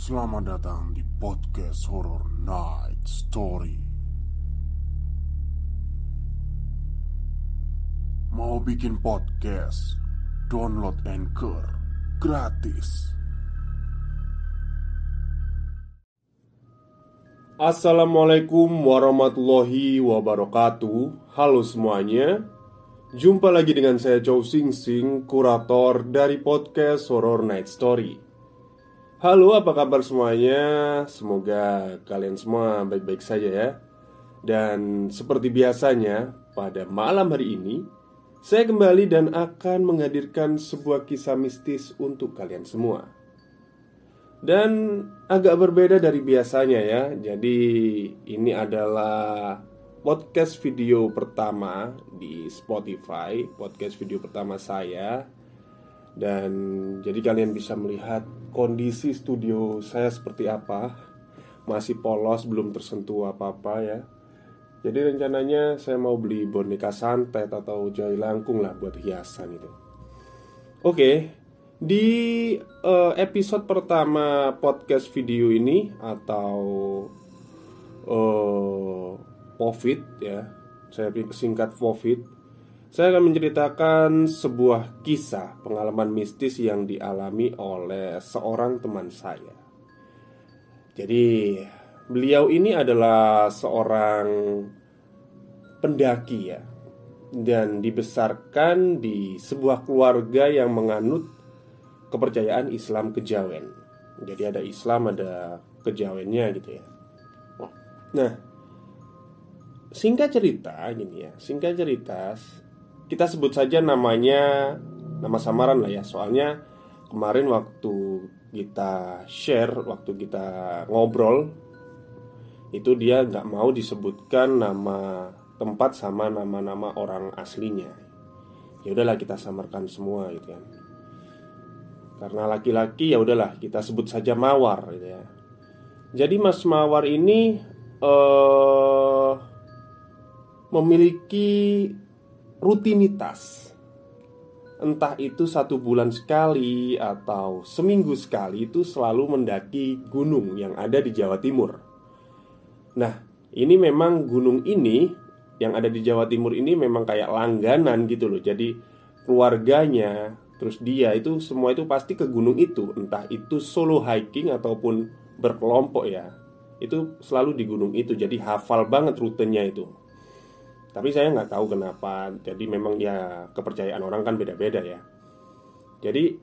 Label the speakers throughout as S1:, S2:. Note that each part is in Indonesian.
S1: Selamat datang di podcast Horror Night Story. Mau bikin podcast? Download Anchor gratis.
S2: Assalamualaikum warahmatullahi wabarakatuh Halo semuanya Jumpa lagi dengan saya Chow Sing Sing Kurator dari podcast Horror Night Story Halo apa kabar semuanya Semoga kalian semua baik-baik saja ya Dan seperti biasanya Pada malam hari ini Saya kembali dan akan menghadirkan sebuah kisah mistis untuk kalian semua dan agak berbeda dari biasanya ya. Jadi ini adalah podcast video pertama di Spotify, podcast video pertama saya. Dan jadi kalian bisa melihat kondisi studio saya seperti apa. Masih polos, belum tersentuh apa-apa ya. Jadi rencananya saya mau beli boneka santet atau jai langkung lah buat hiasan itu. Oke, di uh, episode pertama podcast video ini atau uh, COVID ya, saya singkat COVID, saya akan menceritakan sebuah kisah pengalaman mistis yang dialami oleh seorang teman saya. Jadi beliau ini adalah seorang pendaki ya, dan dibesarkan di sebuah keluarga yang menganut kepercayaan Islam kejawen. Jadi ada Islam, ada kejawennya gitu ya. Nah, singkat cerita gini ya, singkat cerita kita sebut saja namanya nama samaran lah ya. Soalnya kemarin waktu kita share, waktu kita ngobrol itu dia nggak mau disebutkan nama tempat sama nama-nama orang aslinya. Ya udahlah kita samarkan semua gitu kan. Karena laki-laki ya udahlah kita sebut saja Mawar gitu ya. Jadi Mas Mawar ini uh, memiliki rutinitas. Entah itu satu bulan sekali atau seminggu sekali itu selalu mendaki gunung yang ada di Jawa Timur. Nah ini memang gunung ini yang ada di Jawa Timur ini memang kayak langganan gitu loh. Jadi keluarganya Terus dia itu semua itu pasti ke gunung itu. Entah itu solo hiking ataupun berkelompok ya Itu selalu di gunung itu. Jadi hafal banget rutenya itu Tapi saya nggak tahu kenapa Jadi memang ya kepercayaan orang kan beda-beda ya Jadi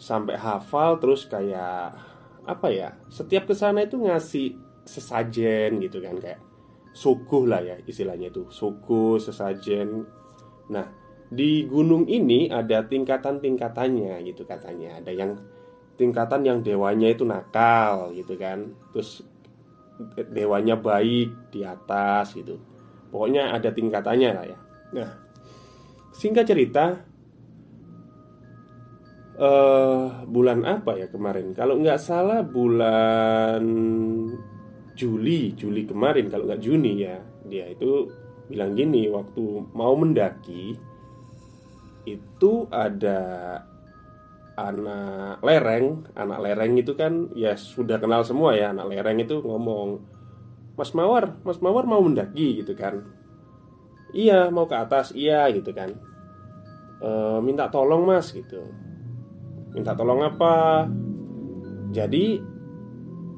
S2: sampai hafal terus kayak Apa ya Setiap ke sana itu ngasih sesajen gitu kan Kayak suguh lah ya istilahnya itu Suguh, sesajen Nah di gunung ini ada tingkatan-tingkatannya gitu katanya. Ada yang tingkatan yang dewanya itu nakal gitu kan. Terus dewanya baik di atas gitu. Pokoknya ada tingkatannya lah ya. Nah, singkat cerita uh, bulan apa ya kemarin? Kalau nggak salah bulan Juli, Juli kemarin kalau nggak Juni ya. Dia itu bilang gini waktu mau mendaki itu ada anak lereng Anak lereng itu kan ya sudah kenal semua ya Anak lereng itu ngomong Mas Mawar, Mas Mawar mau mendaki gitu kan. Iya mau ke atas, iya gitu kan. E, Minta tolong mas gitu. Minta tolong apa? Jadi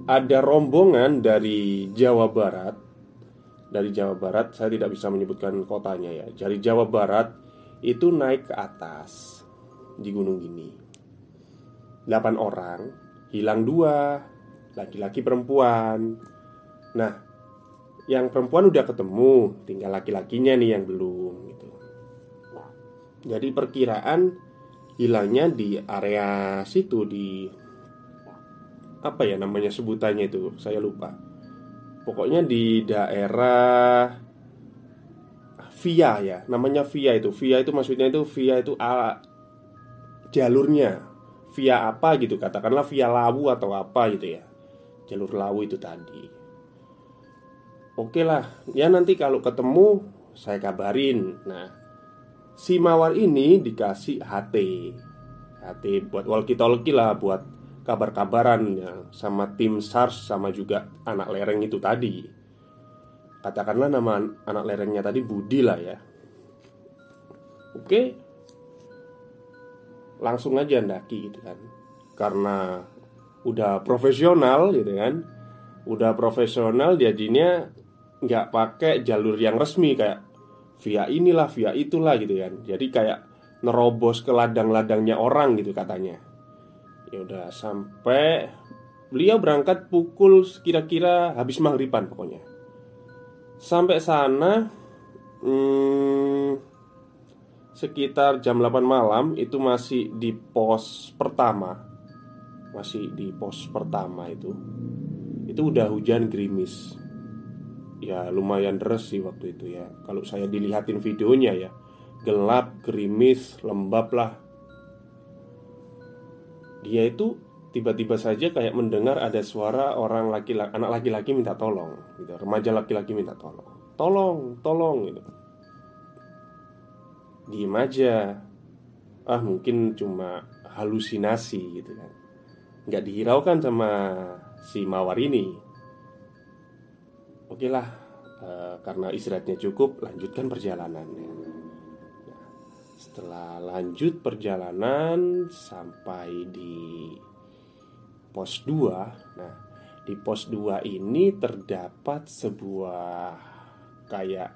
S2: ada rombongan dari Jawa Barat Dari Jawa Barat, saya tidak bisa menyebutkan kotanya ya. Dari Jawa Barat itu naik ke atas di gunung ini. Delapan orang, hilang dua, laki-laki perempuan. Nah, yang perempuan udah ketemu, tinggal laki-lakinya nih yang belum gitu. Jadi perkiraan hilangnya di area situ di apa ya namanya sebutannya itu, saya lupa. Pokoknya di daerah via ya namanya via itu via itu maksudnya itu via itu ala jalurnya via apa gitu katakanlah via lawu atau apa gitu ya jalur lawu itu tadi oke lah ya nanti kalau ketemu saya kabarin nah si mawar ini dikasih HT HT buat walkie talkie lah buat kabar-kabaran ya, sama tim SARS sama juga anak lereng itu tadi. Katakanlah nama anak lerengnya tadi Budi lah ya. Oke. Langsung aja ndaki gitu kan. Karena udah profesional gitu kan. Udah profesional jadinya nggak pakai jalur yang resmi kayak via inilah via itulah gitu kan. Jadi kayak nerobos ke ladang-ladangnya orang gitu katanya. Ya udah sampai beliau berangkat pukul kira-kira habis maghriban pokoknya. Sampai sana hmm, sekitar jam 8 malam itu masih di pos pertama. Masih di pos pertama itu. Itu udah hujan gerimis ya lumayan deras sih waktu itu ya. Kalau saya dilihatin videonya ya gelap gerimis lembab lah. Dia itu tiba-tiba saja kayak mendengar ada suara orang laki-laki anak laki-laki minta tolong gitu. Remaja laki-laki minta tolong. Tolong tolong gitu. Diem aja. Ah mungkin cuma halusinasi gitu kan. Nggak dihiraukan sama si mawar ini oke lah uh, karena istirahatnya cukup lanjutkan perjalanannya setelah lanjut perjalanan sampai di pos 2 Nah di pos 2 ini terdapat sebuah kayak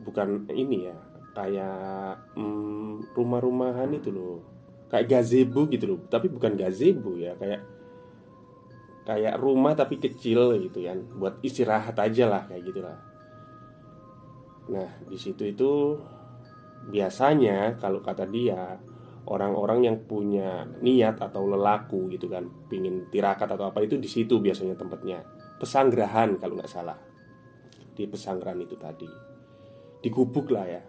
S2: Bukan ini ya Kayak hmm, rumah-rumahan itu loh. Kayak gazebo gitu loh Tapi bukan gazebo ya Kayak kayak rumah tapi kecil gitu ya buat istirahat aja lah kayak gitulah. Nah di situ itu biasanya kalau kata dia orang-orang yang punya niat atau lelaku gitu kan pingin tirakat atau apa itu di situ biasanya tempatnya. Pesanggrahan kalau nggak salah. Di pesanggrahan itu tadi. Di gubuk lah ya.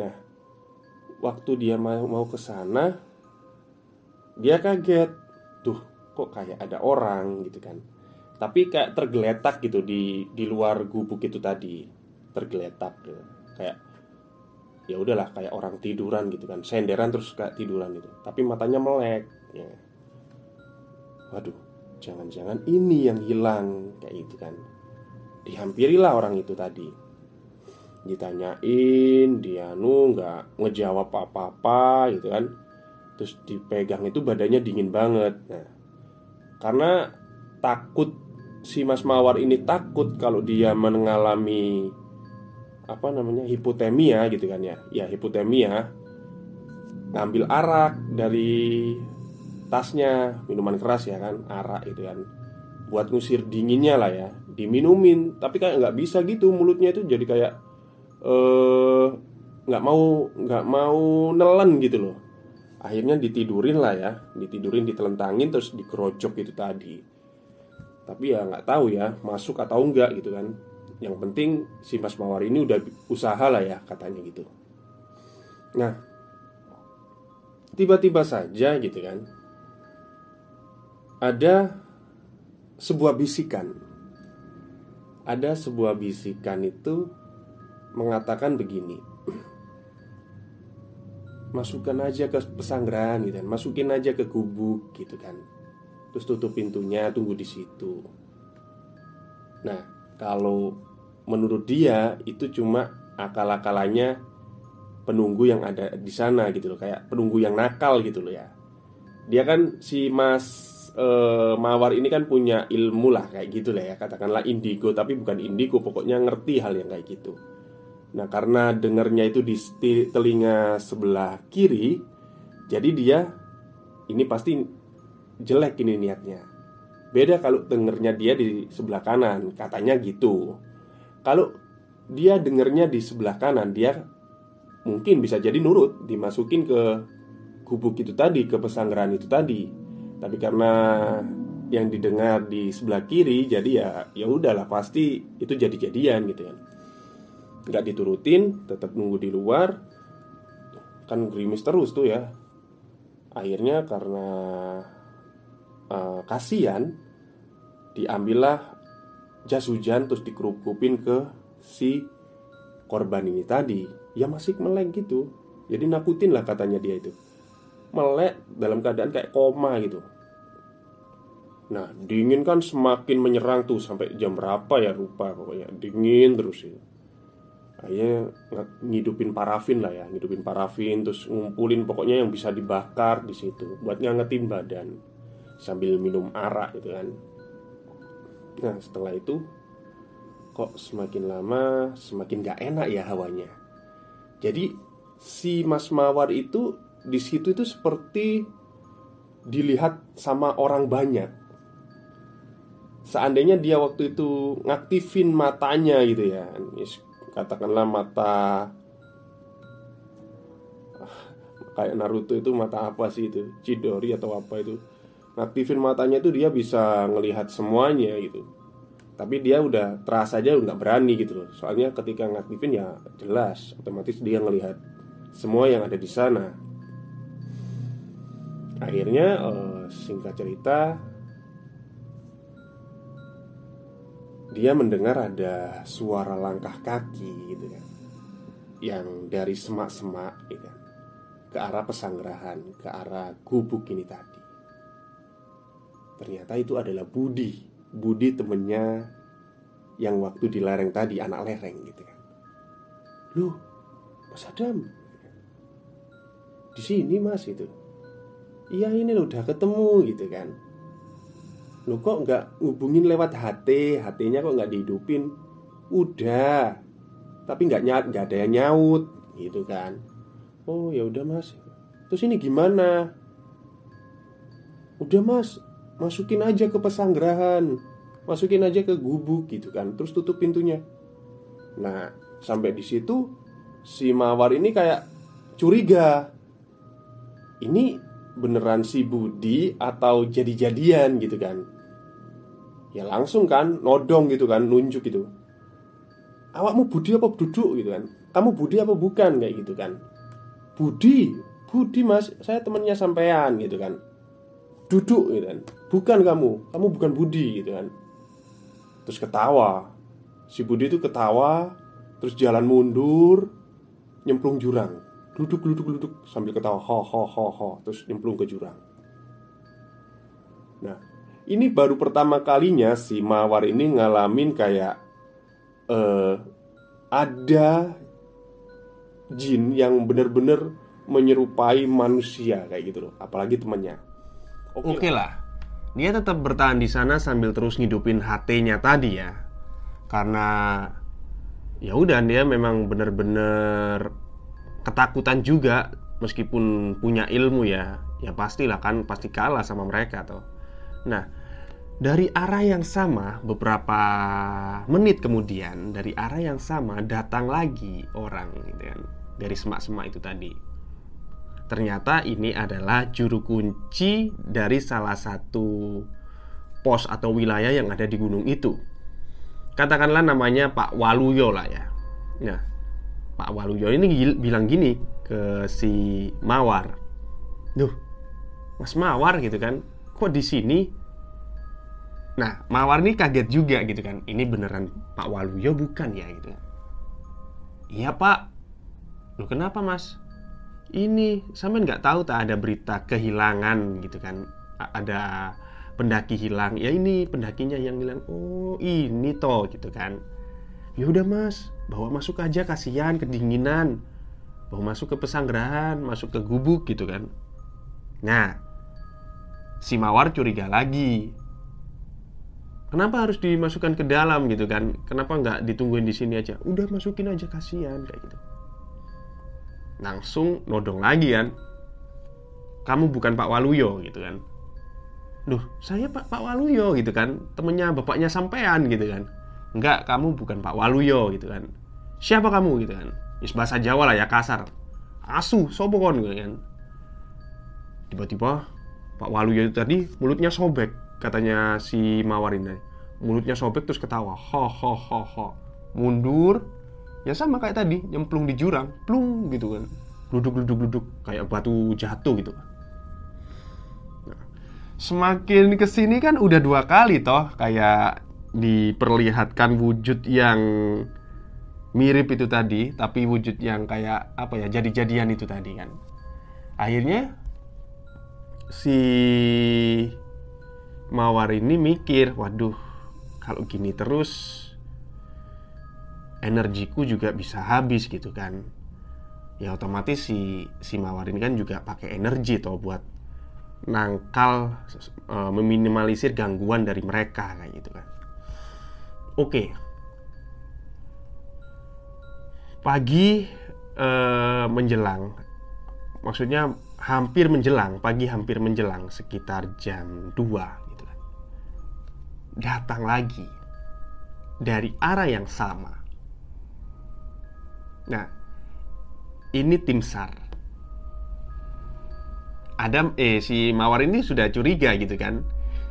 S2: Nah waktu dia mau mau ke sana dia kaget. Tuh kok kayak ada orang gitu kan. Tapi kayak tergeletak gitu di di luar gubuk itu tadi. Tergeletak gitu. kayak ya udahlah kayak orang tiduran gitu kan. Senderan terus kayak tiduran gitu. Tapi matanya melek ya. Waduh jangan-jangan ini yang hilang kayak gitu kan. Dihampirilah orang itu tadi. Ditanyain dia nu nggak ngejawab apa-apa gitu kan. Terus dipegang itu badannya dingin banget. Nah karena takut si Mas Mawar ini takut kalau dia mengalami apa namanya hipotemia gitu kan ya. Ya hipotemia ngambil arak dari tasnya minuman keras ya kan arak itu kan. Buat ngusir dinginnya lah ya diminumin. Tapi kayak nggak bisa gitu mulutnya itu jadi kayak eh nggak mau nggak mau nelen gitu loh akhirnya ditidurin lah ya. Ditidurin ditelentangin terus dikerocok itu tadi. Tapi ya nggak tahu ya masuk atau enggak gitu kan. Yang penting si Mas Mawar ini udah usaha lah ya katanya gitu. Nah Tiba-tiba saja gitu kan Ada Sebuah bisikan. Ada sebuah bisikan itu Mengatakan begini Masukkan aja ke pesanggrahan gitu kan. Masukin aja ke gubuk gitu kan. Terus tutup pintunya Tunggu di situ. Nah kalau menurut dia itu cuma akal-akalannya penunggu yang ada di sana gitu loh. Kayak penunggu yang nakal gitu loh ya. Dia kan si Mas e, Mawar ini kan punya ilmu lah kayak gitu lah ya. Katakanlah indigo tapi bukan indigo. Pokoknya ngerti hal yang kayak gitu nah karena dengernya itu di telinga sebelah kiri jadi dia ini pasti jelek ini niatnya beda kalau dengernya dia di sebelah kanan katanya gitu kalau dia dengernya di sebelah kanan, dia mungkin bisa jadi nurut dimasukin ke gubuk itu tadi, ke pesanggrahan itu tadi. Tapi karena yang didengar di sebelah kiri, jadi ya ya udahlah pasti itu jadi-jadian gitu kan. Nggak diturutin, tetap nunggu di luar. Kan gerimis terus tuh ya. Akhirnya karena uh, kasihan diambillah jas hujan terus dikerupin ke si korban ini tadi ya masih meleng gitu jadi nakutin lah katanya dia itu
S3: melek dalam keadaan kayak koma gitu Nah, dingin kan semakin menyerang tuh sampai jam berapa ya lupa pokoknya dingin terus itu. Akhirnya ngidupin parafin lah ya, ngidupin parafin terus ngumpulin pokoknya yang bisa dibakar di situ buat ngangetin badan sambil minum arak gitu kan. Nah, setelah itu kok semakin lama semakin gak enak ya hawanya. Jadi si Mas Mawar itu di situ itu seperti dilihat sama orang banyak seandainya dia waktu itu ngaktifin matanya gitu ya katakanlah mata kayak Naruto itu mata apa sih itu? Chidori atau apa itu? Ngaktifin matanya itu dia bisa ngelihat semuanya gitu. Tapi dia udah terasa aja nggak berani gitu loh. Soalnya ketika ngaktifin ya jelas otomatis dia ngelihat semua yang ada di sana. Akhirnya uh, singkat cerita dia mendengar ada suara langkah kaki gitu kan yang dari semak-semak gitu kan ke arah pesanggerahan ke arah gubuk ini tadi. Ternyata itu adalah Budi. Budi temennya yang waktu di lereng tadi anak lereng gitu kan lu Mas Adam? Di sini mas itu iya ini lo udah ketemu gitu kan Lo kok nggak ngubungin lewat HT HT-nya kok nggak dihidupin? Udah Tapi nggak nyaut nggak ada yang nyaut Gitu kan. Oh ya udah mas. Terus ini gimana? Udah mas Masukin aja ke pesanggerahan Masukin aja ke gubuk gitu kan. Terus tutup pintunya. Nah sampai di situ Si Mawar ini kayak curiga. Ini beneran si Budi atau jadi-jadian gitu kan. Ya langsung kan nodong gitu kan nunjuk gitu. Awakmu Budi apa duduk gitu kan? Kamu Budi apa bukan? Kayak gitu kan. Budi Budi mas saya temennya sampean gitu kan. Duduk gitu kan. Bukan kamu Kamu bukan Budi gitu kan. Terus ketawa. Si Budi itu ketawa Terus jalan mundur Nyemplung jurang Duduk, duduk, duduk. Sambil ketawa Ho, ho, ho, ho. Terus nyemplung ke jurang. Nah Ini baru pertama kalinya si Mawar ini ngalamin kayak uh, Ada Jin yang bener-bener menyerupai manusia kayak gitu loh. Apalagi temannya.
S2: Oke okay lah. Dia tetap bertahan di sana sambil terus ngidupin HT-nya tadi ya. Karena ya udah dia memang bener-bener ketakutan juga meskipun punya ilmu ya ya pastilah kan pasti kalah sama mereka tuh nah dari arah yang sama beberapa menit kemudian dari arah yang sama datang lagi orang gitu kan dari semak-semak itu tadi. Ternyata ini adalah juru kunci dari salah satu pos atau wilayah yang ada di gunung itu. Katakanlah namanya Pak Waluyo lah ya. Nah Pak Waluyo ini bilang gini ke si Mawar, duh, Mas Mawar gitu kan, kok di sini? Nah, Mawar ini kaget juga gitu kan, ini beneran Pak Waluyo bukan ya gitu? Iya Pak, lu kenapa Mas? Ini sampai nggak tahu tak ada berita kehilangan gitu kan? Ada pendaki hilang, ya ini pendakinya yang bilang, oh ini toh gitu kan? Ya udah Mas, bawa masuk aja kasihan kedinginan. Bawa masuk ke pesanggerahan masuk ke gubuk gitu kan. Nah si mawar curiga lagi. Kenapa harus dimasukkan ke dalam gitu kan? Kenapa nggak ditungguin di sini aja? Udah masukin aja kasihan kayak gitu. Langsung nodong lagi kan. Kamu bukan Pak Waluyo gitu kan. Duh, saya Pak Pak Waluyo gitu kan. Temennya bapaknya sampean gitu kan Enggak, kamu bukan Pak Waluyo gitu kan. Siapa kamu? gitu kan. Bahasa Jawa lah ya kasar. Asu sopo kon? gitu kan. Tiba-tiba Pak Waluyo itu tadi mulutnya sobek katanya si Mawar ini mulutnya sobek terus ketawa ho ho ho ho. Mundur ya sama kayak tadi nyemplung di jurang plung gitu kan. Duduk duduk duduk kayak batu jatuh gitu nah, semakin ke sini kan udah dua kali toh kayak diperlihatkan wujud yang mirip itu tadi, tapi wujud yang kayak apa ya, jadi-jadian itu tadi kan. Akhirnya si Mawar ini mikir, waduh, kalau gini terus energiku juga bisa habis gitu kan. Ya otomatis si si Mawar ini kan juga pakai energi toh buat nangkal e, meminimalisir gangguan dari mereka kayak gitu kan. Oke. Pagi e, menjelang maksudnya hampir menjelang, pagi hampir menjelang sekitar jam 2 gitu. Datang lagi dari arah yang sama. Nah, ini tim SAR. Adam eh si Mawar ini sudah curiga gitu kan.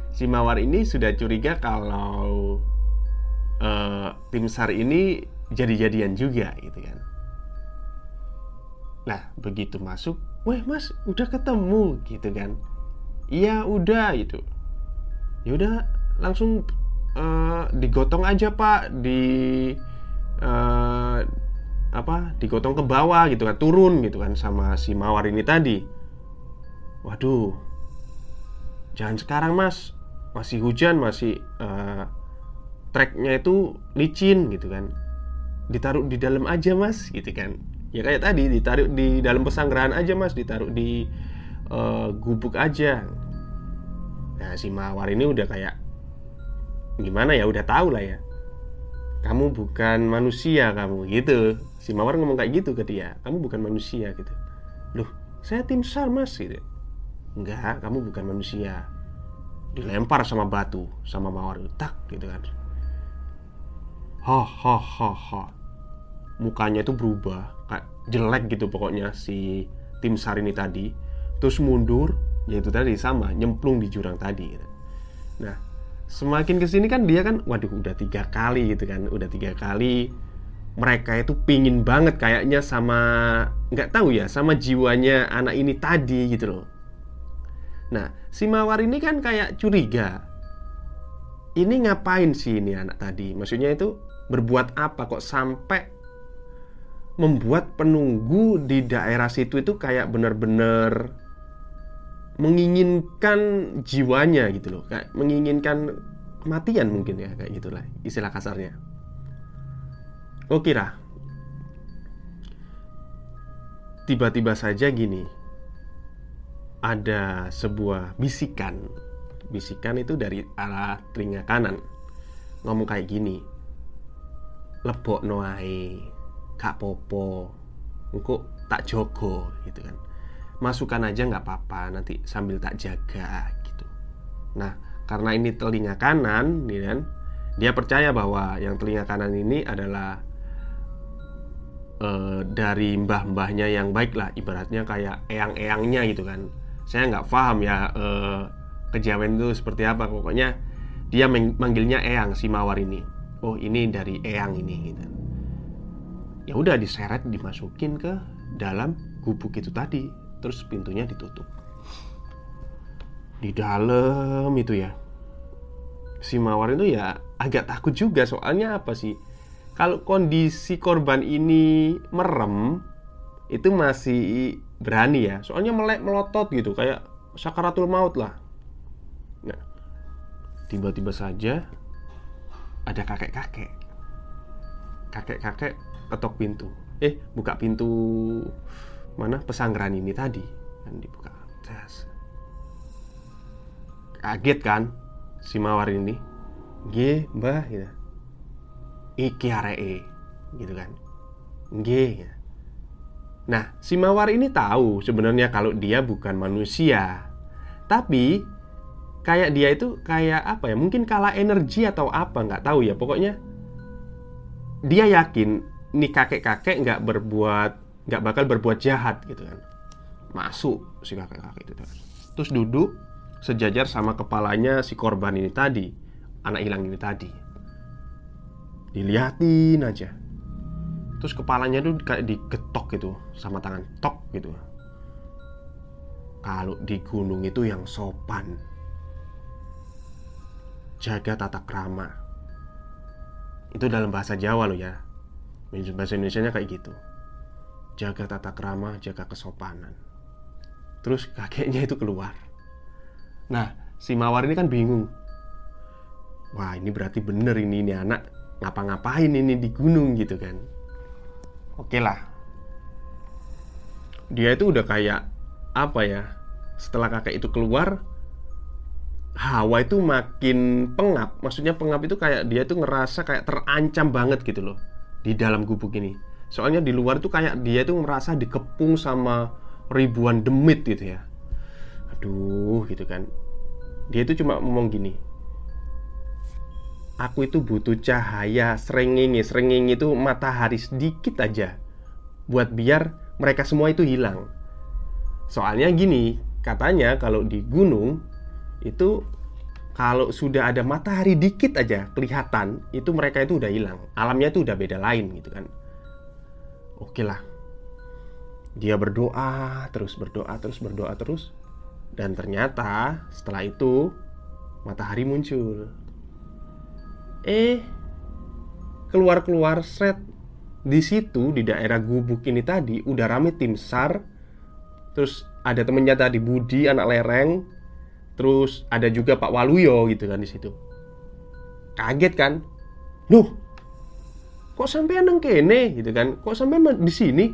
S2: Si Mawar ini sudah curiga kalau uh, tim SAR ini jadi-jadian juga gitu kan. Nah, begitu masuk, "Weh, Mas, udah ketemu." gitu kan. "Iya, udah." gitu. Ya udah, langsung uh, digotong aja, Pak, di uh, apa? Digotong ke bawah gitu kan, turun gitu kan sama si Mawar ini tadi. Waduh. Jangan sekarang, Mas. Masih hujan, masih uh, treknya itu licin gitu kan. Ditaruh di dalam aja, Mas, gitu kan. Ya kayak tadi ditaruh di dalam pesanggerahan aja mas. Ditaruh di uh, gubuk aja. Nah si mawar ini udah kayak gimana ya udah tahu lah ya. Kamu bukan manusia kamu gitu. Si mawar ngomong kayak gitu ke dia. Kamu bukan manusia gitu. Loh saya tim sar mas gitu. Enggak kamu bukan manusia. Dilempar sama batu sama mawar tak gitu kan ha ha ha ha. Mukanya itu berubah kayak jelek gitu pokoknya si tim SAR ini tadi. Terus mundur yaitu tadi sama nyemplung di jurang tadi gitu. nah semakin ke sini kan dia kan waduh udah tiga kali gitu kan udah tiga kali. Mereka itu pingin banget kayaknya sama nggak tahu ya sama jiwanya anak ini tadi gitu loh. Nah si mawar ini kan kayak curiga. Ini ngapain sih ini anak tadi? Maksudnya itu berbuat apa kok sampai membuat penunggu di daerah situ itu kayak benar-benar menginginkan jiwanya gitu loh. Kayak menginginkan kematian mungkin ya kayak gitulah istilah kasarnya. Oh kira tiba-tiba saja gini ada sebuah bisikan. Bisikan itu dari arah telinga kanan. Ngomong kayak gini lebok noai gak popo engkau tak jogo gitu kan. Masukkan aja nggak apa-apa nanti sambil tak jaga gitu. Nah karena ini telinga kanan nih kan dia percaya bahwa yang telinga kanan ini adalah uh, dari mbah-mbahnya yang baik lah ibaratnya kayak eyang-eyangnya gitu kan. Saya nggak paham ya uh, kejawen itu seperti apa. Pokoknya dia manggilnya eyang si mawar ini oh ini dari eyang ini gitu. Ya udah diseret dimasukin ke dalam gubuk itu tadi terus pintunya ditutup. Di dalam itu ya. Si mawar itu ya agak takut juga soalnya apa sih? Kalau kondisi korban ini merem itu masih berani ya. Soalnya melek melotot gitu kayak sakaratul maut lah. Nah tiba-tiba saja ada kakek-kakek. Kakek-kakek ketok pintu. Eh buka pintu mana? Pesanggeran ini tadi. Kan dibuka. Jas. kaget kan si mawar ini? G mbah gitu iki aree gitu kan? G ya. Nah, si Mawar ini tahu sebenarnya kalau dia bukan manusia. Tapi kayak dia itu kayak apa ya? Mungkin kalah energi atau apa nggak tahu ya. Pokoknya dia yakin nih kakek-kakek nggak berbuat nggak bakal berbuat jahat gitu kan masuk si kakek-kakek itu kan. terus duduk sejajar sama kepalanya si korban ini tadi anak hilang ini tadi diliatin aja terus kepalanya tuh kayak digetok gitu sama tangan tok gitu kalau di gunung itu yang sopan jaga tata krama itu dalam bahasa Jawa loh ya bahasa Indonesia nya kayak gitu jaga tata krama jaga kesopanan terus kakeknya itu keluar Nah, si Mawar ini kan bingung. Wah, ini berarti bener ini ini anak ngapa-ngapain ini di gunung gitu kan. Oke lah. Dia itu udah kayak apa ya? Setelah kakek itu keluar, Hawa itu makin pengap. Maksudnya pengap itu kayak dia tuh ngerasa kayak terancam banget gitu loh di dalam gubuk ini. Soalnya di luar tuh kayak dia tuh merasa dikepung sama ribuan demit gitu ya. Aduh, gitu kan. Dia itu cuma ngomong gini. Aku itu butuh cahaya serengenge Serengenge itu matahari sedikit aja Buat biar mereka semua itu hilang Soalnya gini Katanya kalau di gunung Itu kalau sudah ada matahari dikit aja kelihatan Itu mereka itu udah hilang. Alamnya itu udah beda lain gitu kan. Oke lah. Dia berdoa Terus berdoa Terus berdoa terus. Dan ternyata setelah itu Matahari muncul. Eh, keluar-keluar set di situ di daerah gubuk ini tadi udah rame tim SAR. Terus ada temennya tadi Budi anak lereng. Terus ada juga Pak Waluyo gitu kan di situ. Kaget kan? Loh, kok sampai neng kene gitu kan? Kok sampai di sini?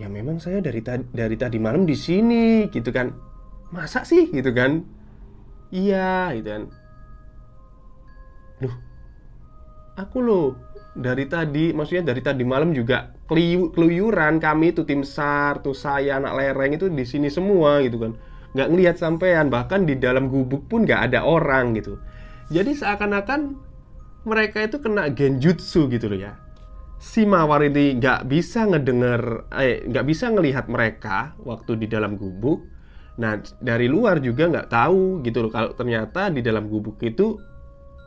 S2: Ya memang saya dari tadi dari tadi malam di sini gitu kan. Masa sih gitu kan? Iya gitu kan. Loh, aku loh dari tadi, maksudnya dari tadi malam juga keluyuran kami itu tim SAR, tuh saya anak lereng itu di sini semua gitu kan. Nggak ngelihat sampean, bahkan di dalam gubuk pun nggak ada orang gitu. Jadi seakan-akan mereka itu kena genjutsu gitu loh ya. Si Mawar ini nggak bisa ngedenger, eh nggak bisa ngelihat mereka waktu di dalam gubuk. Nah dari luar juga nggak tahu gitu loh kalau ternyata di dalam gubuk itu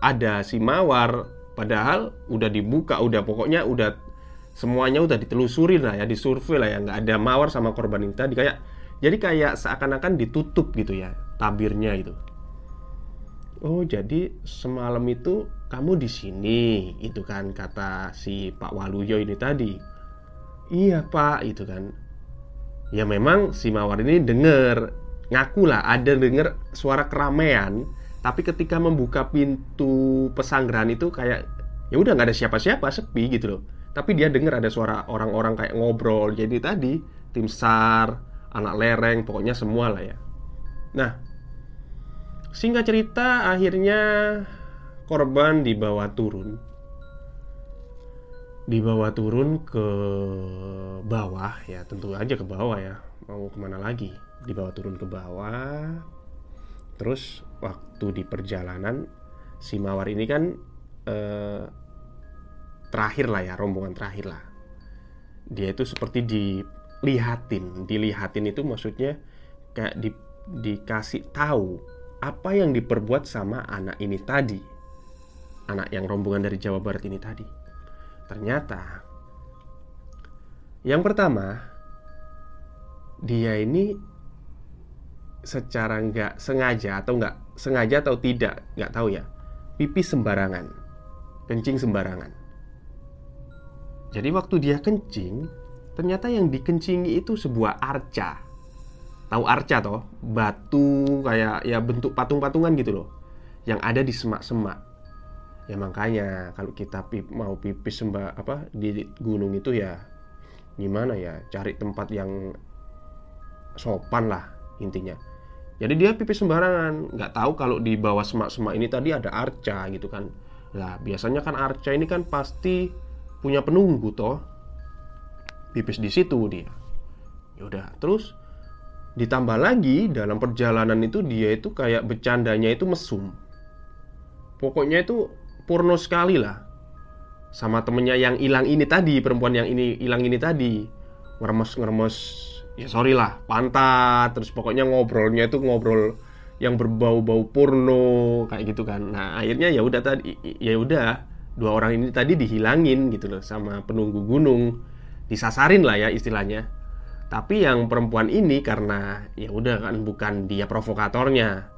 S2: ada si mawar padahal udah dibuka udah pokoknya udah semuanya udah ditelusuri lah ya disurvei lah ya nggak ada mawar sama korban ini tadi kayak jadi kayak seakan-akan ditutup gitu ya tabirnya itu. Oh jadi semalam itu kamu di sini itu kan kata si Pak Waluyo ini tadi. Iya Pak itu kan. Ya memang si mawar ini denger ngaku lah ada denger suara keramaian tapi ketika membuka pintu pesanggrahan itu kayak ya udah nggak ada siapa-siapa sepi gitu loh. Tapi dia dengar ada suara orang-orang kayak ngobrol jadi tadi tim sar anak lereng pokoknya semua lah ya. Nah singkat cerita akhirnya korban dibawa turun. Dibawa turun ke bawah ya tentu aja ke bawah ya. Mau ke mana lagi? Dibawa turun ke bawah. Terus waktu di perjalanan si mawar ini kan eh, terakhir lah ya rombongan terakhir lah. Dia itu seperti dilihatin dilihatin itu maksudnya kayak di, dikasih tahu apa yang diperbuat sama anak ini tadi. Anak yang rombongan dari Jawa Barat ini tadi. Ternyata yang pertama dia ini secara nggak sengaja atau nggak sengaja atau tidak nggak tahu ya pipis sembarangan kencing sembarangan. Jadi waktu dia kencing ternyata yang dikencingi itu sebuah arca. Tahu arca toh? Batu kayak ya bentuk patung-patungan gitu loh. Yang ada di semak-semak. Ya makanya kalau kita pip, mau pipis sembah apa di gunung itu ya gimana ya cari tempat yang sopan lah intinya. Jadi dia pipis sembarangan, nggak tahu kalau di bawah semak-semak ini tadi ada arca gitu kan. Lah biasanya kan arca ini kan pasti punya penunggu toh. Pipis di situ dia. Yaudah, terus ditambah lagi dalam perjalanan itu dia itu kayak bercandanya itu mesum. Pokoknya itu porno sekali lah. Sama temennya yang hilang ini tadi, perempuan yang ini hilang ini tadi. Ngeremes-ngeremes ya sorry lah pantat terus pokoknya ngobrolnya itu ngobrol yang berbau-bau porno kayak gitu kan nah akhirnya ya udah tadi ya udah dua orang ini tadi dihilangin gitu loh sama penunggu gunung disasarin lah ya istilahnya. Tapi yang perempuan ini karena ya udah kan bukan dia provokatornya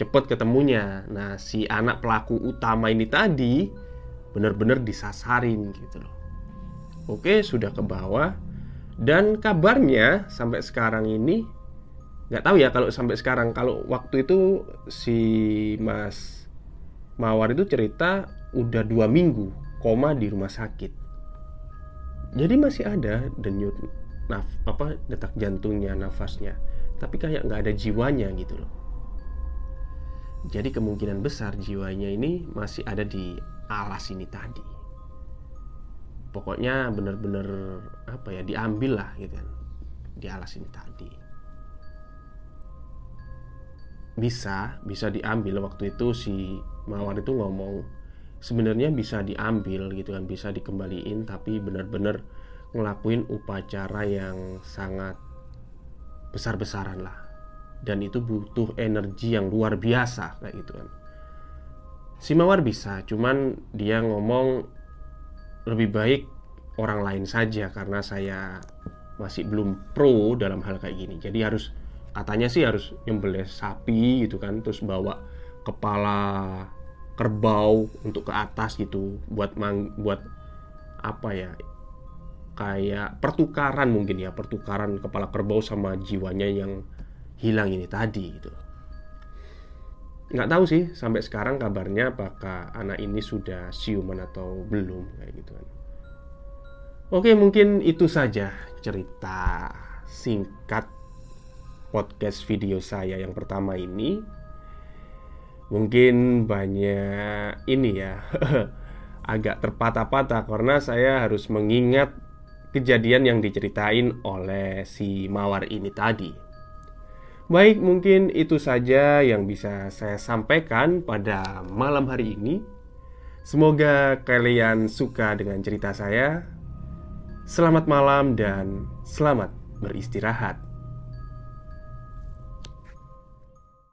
S2: cepet ketemunya. Nah si anak pelaku utama ini tadi bener-bener disasarin gitu loh. Oke sudah ke bawah. Dan kabarnya sampai sekarang ini nggak tahu ya kalau sampai sekarang kalau waktu itu si Mas Mawar itu cerita udah dua minggu koma di rumah sakit jadi masih ada denyut naf apa detak jantungnya nafasnya. Tapi kayak nggak ada jiwanya gitu loh. Jadi kemungkinan besar jiwanya ini masih ada di alas ini tadi. Pokoknya bener-bener apa ya diambil lah gitu kan di alas ini tadi. Bisa bisa diambil. Waktu itu si Mawar itu ngomong sebenarnya bisa diambil gitu kan bisa dikembaliin tapi benar-benar ngelakuin upacara yang sangat besar-besaran lah. Dan itu butuh energi yang luar biasa kayak gitu kan. Si Mawar bisa cuman dia ngomong lebih baik orang lain saja karena saya masih belum pro dalam hal kayak gini. Jadi harus katanya sih harus nyembelih sapi gitu kan terus bawa kepala kerbau untuk ke atas gitu buat mang buat apa ya kayak pertukaran mungkin ya pertukaran kepala kerbau sama jiwanya yang hilang ini tadi gitu. Nggak tahu sih sampai sekarang kabarnya apakah anak ini sudah siuman atau belum kayak gitu kan. Oke mungkin itu saja cerita singkat podcast video saya yang pertama ini mungkin banyak ini ya agak terpatah-patah karena saya harus mengingat kejadian yang diceritain oleh si Mawar ini tadi. Baik, mungkin itu saja yang bisa saya sampaikan pada malam hari ini. Semoga kalian suka dengan cerita saya. Selamat malam dan selamat beristirahat.